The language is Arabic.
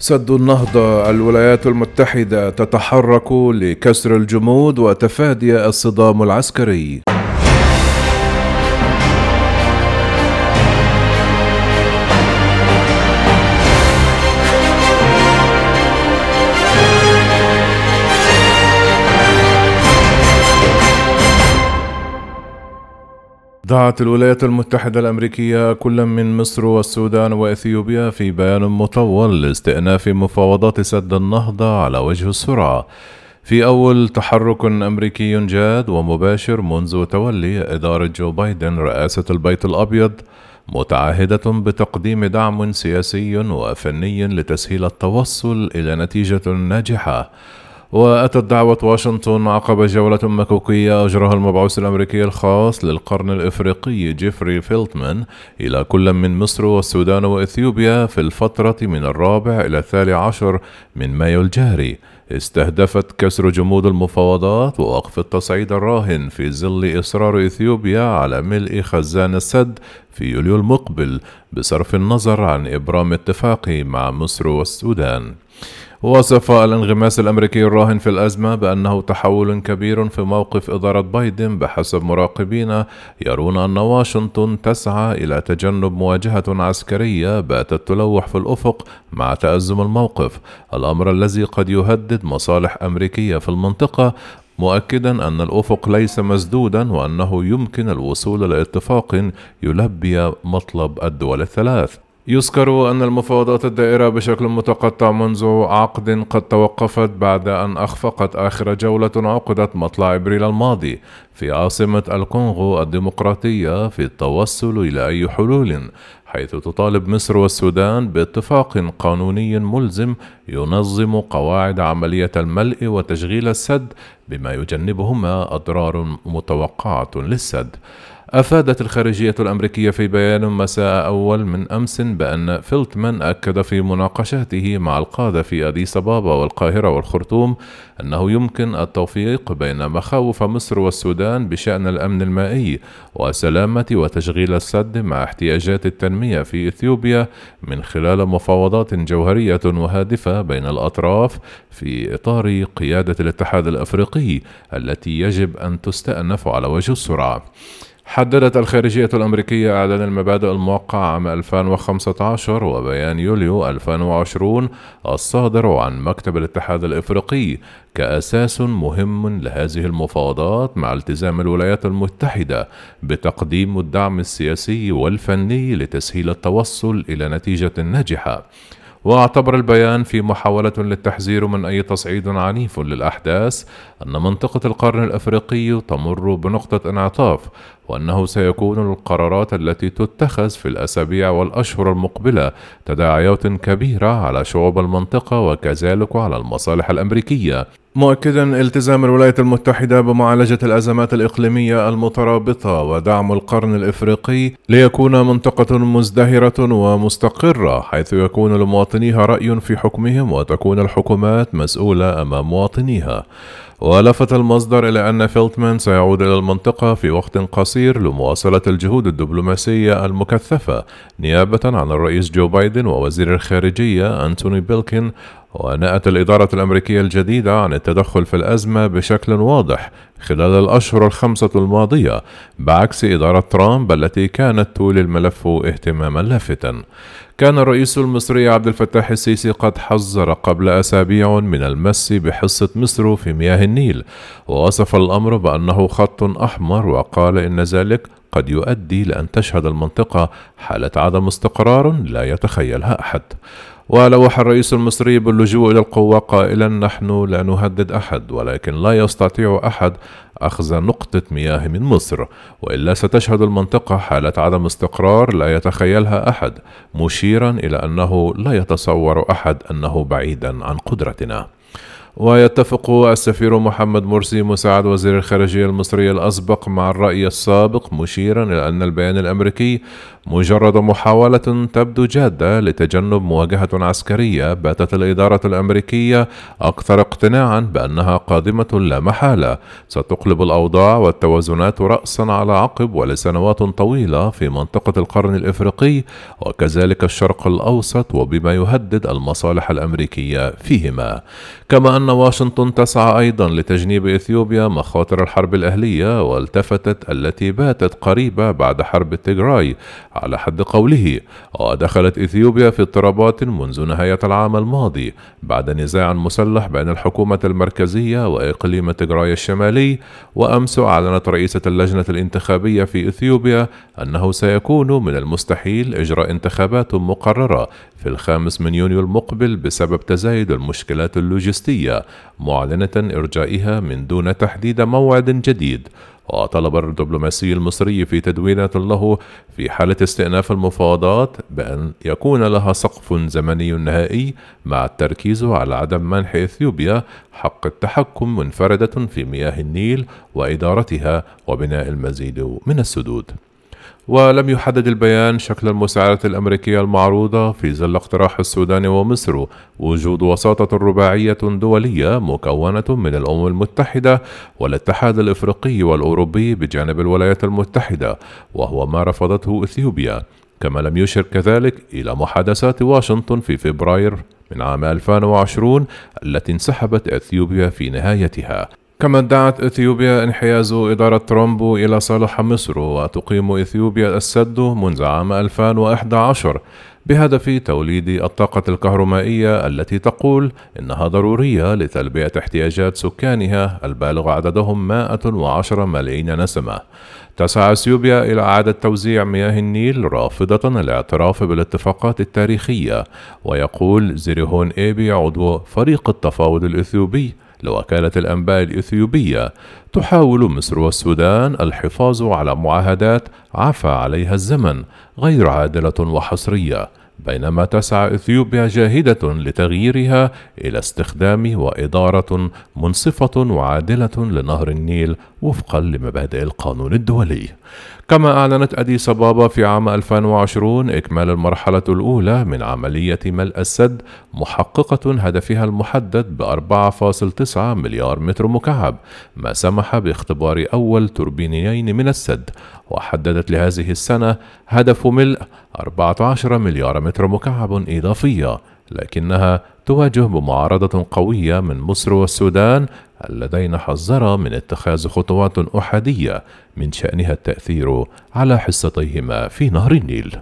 سد النهضة الولايات المتحدة تتحرك لكسر الجمود وتفادي الصدام العسكري. دعت الولايات المتحدة الأمريكية كل من مصر والسودان وإثيوبيا في بيان مطول لاستئناف مفاوضات سد النهضة على وجه السرعة في أول تحرك أمريكي جاد ومباشر منذ تولي إدارة جو بايدن رئاسة البيت الأبيض متعهدة بتقديم دعم سياسي وفني لتسهيل التوصل إلى نتيجة ناجحة. وأتت دعوة واشنطن عقب جولة مكوكية أجراها المبعوث الأمريكي الخاص للقرن الإفريقي جيفري فيلتمان إلى كل من مصر والسودان وإثيوبيا في الفترة من الرابع إلى الثالث عشر من مايو الجاري. استهدفت كسر جمود المفاوضات ووقف التصعيد الراهن في ظل إصرار إثيوبيا على ملء خزان السد في يوليو المقبل بصرف النظر عن إبرام اتفاق مع مصر والسودان. وصف الانغماس الأمريكي الراهن في الأزمة بأنه تحول كبير في موقف إدارة بايدن بحسب مراقبين يرون أن واشنطن تسعى إلى تجنب مواجهة عسكرية باتت تلوح في الأفق مع تأزم الموقف. الأمر الذي قد يهدد مصالح أمريكية في المنطقة مؤكدا أن الأفق ليس مسدودا وأنه يمكن الوصول لاتفاق يلبي مطلب الدول الثلاث. يذكر أن المفاوضات الدائرة بشكل متقطع منذ عقد قد توقفت بعد أن أخفقت آخر جولة عقدت مطلع إبريل الماضي في عاصمة الكونغو الديمقراطية في التوصل إلى أي حلول حيث تطالب مصر والسودان باتفاق قانوني ملزم ينظم قواعد عملية الملء وتشغيل السد بما يجنبهما أضرار متوقعة للسد. أفادت الخارجية الأمريكية في بيان مساء أول من أمس بأن فيلتمان أكد في مناقشاته مع القادة في أديس أبابا والقاهرة والخرطوم أنه يمكن التوفيق بين مخاوف مصر والسودان بشأن الأمن المائي وسلامة وتشغيل السد مع احتياجات التنمية في إثيوبيا من خلال مفاوضات جوهرية وهادفة بين الأطراف في إطار قيادة الاتحاد الأفريقي التي يجب أن تستأنف على وجه السرعة. حددت الخارجية الأمريكية إعلان المبادئ الموقع عام 2015 وبيان يوليو 2020 الصادر عن مكتب الاتحاد الإفريقي كأساس مهم لهذه المفاوضات مع التزام الولايات المتحدة بتقديم الدعم السياسي والفني لتسهيل التوصل إلى نتيجة ناجحة. واعتبر البيان في محاولة للتحذير من أي تصعيد عنيف للأحداث أن منطقة القرن الأفريقي تمر بنقطة انعطاف وأنه سيكون القرارات التي تتخذ في الأسابيع والأشهر المقبلة تداعيات كبيرة على شعوب المنطقة وكذلك على المصالح الأمريكية. مؤكدا التزام الولايات المتحدة بمعالجة الأزمات الإقليمية المترابطة ودعم القرن الإفريقي ليكون منطقة مزدهرة ومستقرة حيث يكون لمواطنيها رأي في حكمهم وتكون الحكومات مسؤولة أمام مواطنيها. ولفت المصدر إلى أن فيلتمان سيعود إلى المنطقة في وقت قصير لمواصلة الجهود الدبلوماسية المكثفة نيابة عن الرئيس جو بايدن ووزير الخارجية أنتوني بلينكن ونأت الإدارة الأمريكية الجديدة عن التدخل في الأزمة بشكل واضح خلال الأشهر الخمسة الماضية بعكس إدارة ترامب التي كانت تولي الملف اهتماما لافتا. كان الرئيس المصري عبد الفتاح السيسي قد حذر قبل أسابيع من المس بحصة مصر في مياه النيل. ووصف الأمر بأنه خط أحمر وقال إن ذلك قد يؤدي لأن تشهد المنطقة حالة عدم استقرار لا يتخيلها أحد. ولوح الرئيس المصري باللجوء إلى القوة قائلا نحن لا نهدد أحد ولكن لا يستطيع أحد أخذ نقطة مياه من مصر وإلا ستشهد المنطقة حالة عدم استقرار لا يتخيلها أحد مشيرا إلى أنه لا يتصور أحد أنه بعيدا عن قدرتنا. ويتفق السفير محمد مرسي مساعد وزير الخارجية المصري الأسبق مع الرأي السابق مشيرا إلى أن البيان الأمريكي مجرد محاولة تبدو جادة لتجنب مواجهة عسكرية باتت الإدارة الأمريكية أكثر اقتناعا بأنها قادمة لا محالة. ستقلب الأوضاع والتوازنات رأسا على عقب ولسنوات طويلة في منطقة القرن الإفريقي وكذلك الشرق الأوسط وبما يهدد المصالح الأمريكية فيهما. كما أن واشنطن تسعى أيضا لتجنيب إثيوبيا مخاطر الحرب الأهلية والتفتت التي باتت قريبة بعد حرب التيغراي على حد قوله ودخلت إثيوبيا في اضطرابات منذ نهاية العام الماضي بعد نزاع مسلح بين الحكومة المركزية وإقليم تيغراي الشمالي. وأمس أعلنت رئيسة اللجنة الانتخابية في إثيوبيا أنه سيكون من المستحيل إجراء انتخابات مقررة في الخامس من يونيو المقبل بسبب تزايد المشكلات اللوجستية. معلنة إرجائها من دون تحديد موعد جديد. وطلب الدبلوماسي المصري في تدوينة له في حالة استئناف المفاوضات بأن يكون لها سقف زمني نهائي مع التركيز على عدم منح إثيوبيا حق التحكم منفردة في مياه النيل وإدارتها وبناء المزيد من السدود. ولم يحدد البيان شكل المساعدة الأمريكية المعروضة في ظل اقتراح السودان ومصر. وجود وساطة رباعية دولية مكونة من الأمم المتحدة والاتحاد الإفريقي والأوروبي بجانب الولايات المتحدة وهو ما رفضته إثيوبيا. كما لم يشر كذلك إلى محادثات واشنطن في فبراير من عام 2020 التي انسحبت إثيوبيا في نهايتها. كما ادعت إثيوبيا انحياز إدارة ترومبو إلى صالح مصر وتقيم إثيوبيا السد منذ عام 2011 بهدف توليد الطاقة الكهرومائية التي تقول إنها ضرورية لتلبية احتياجات سكانها البالغ عددهم 110 ملايين نسمة. تسعى إثيوبيا إلى إعادة توزيع مياه النيل رافضة الاعتراف بالاتفاقات التاريخية، ويقول زيريهون إيبي عضو فريق التفاوض الإثيوبي لوكالة الأنباء الإثيوبية تحاول مصر والسودان الحفاظ على معاهدات عفى عليها الزمن غير عادلة وحصرية بينما تسعى إثيوبيا جاهدة لتغييرها إلى استخدام وإدارة منصفة وعادلة لنهر النيل وفقا لمبادئ القانون الدولي. كما أعلنت أديس أبابا في عام 2020 إكمال المرحلة الأولى من عملية ملء السد محققة هدفها المحدد ب 4.9 مليار متر مكعب ما سمح باختبار أول توربينيين من السد وحددت لهذه السنة هدف ملء 14 مليار متر مكعب إضافية لكنها تواجه بمعارضة قوية من مصر والسودان اللذين حذرا من اتخاذ خطوات أحادية من شأنها التأثير على حصتيهما في نهر النيل.